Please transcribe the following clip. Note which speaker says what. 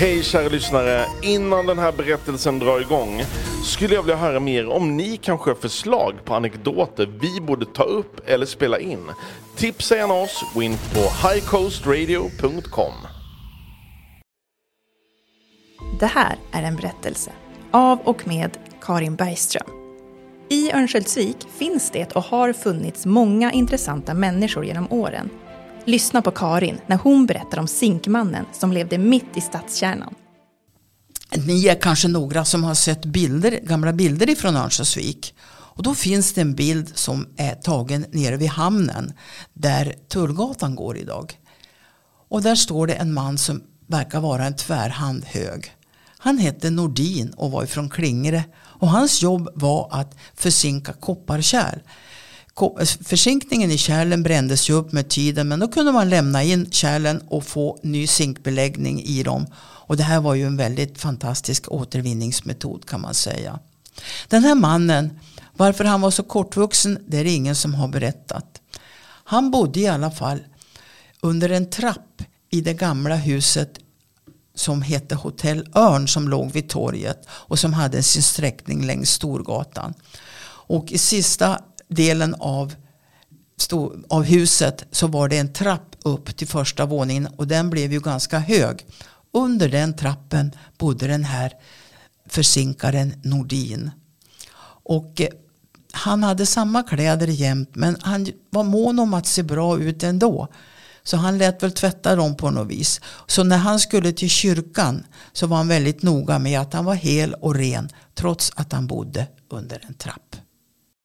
Speaker 1: Hej kära lyssnare! Innan den här berättelsen drar igång skulle jag vilja höra mer om ni kanske har förslag på anekdoter vi borde ta upp eller spela in. Tipsa gärna oss, gå in på highcoastradio.com.
Speaker 2: Det här är en berättelse av och med Karin Bergström. I Örnsköldsvik finns det och har funnits många intressanta människor genom åren. Lyssna på Karin när hon berättar om Zinkmannen som levde mitt i stadskärnan.
Speaker 3: Ni är kanske några som har sett bilder, gamla bilder ifrån Örnsköldsvik. Och då finns det en bild som är tagen nere vid hamnen där Tullgatan går idag. Och där står det en man som verkar vara en tvärhand hög. Han hette Nordin och var från Klingre. Och hans jobb var att försinka kopparkärl. Eh, försinkningen i kärlen brändes ju upp med tiden men då kunde man lämna in kärlen och få ny zinkbeläggning i dem. Och det här var ju en väldigt fantastisk återvinningsmetod kan man säga. Den här mannen, varför han var så kortvuxen, det är det ingen som har berättat. Han bodde i alla fall under en trapp i det gamla huset som hette Hotell Örn som låg vid torget och som hade sin sträckning längs Storgatan. Och i sista delen av, av huset så var det en trapp upp till första våningen och den blev ju ganska hög. Under den trappen bodde den här försinkaren Nordin. Och eh, han hade samma kläder jämt men han var mån om att se bra ut ändå. Så han lät väl tvätta dem på något vis. Så när han skulle till kyrkan så var han väldigt noga med att han var hel och ren trots att han bodde under en trapp.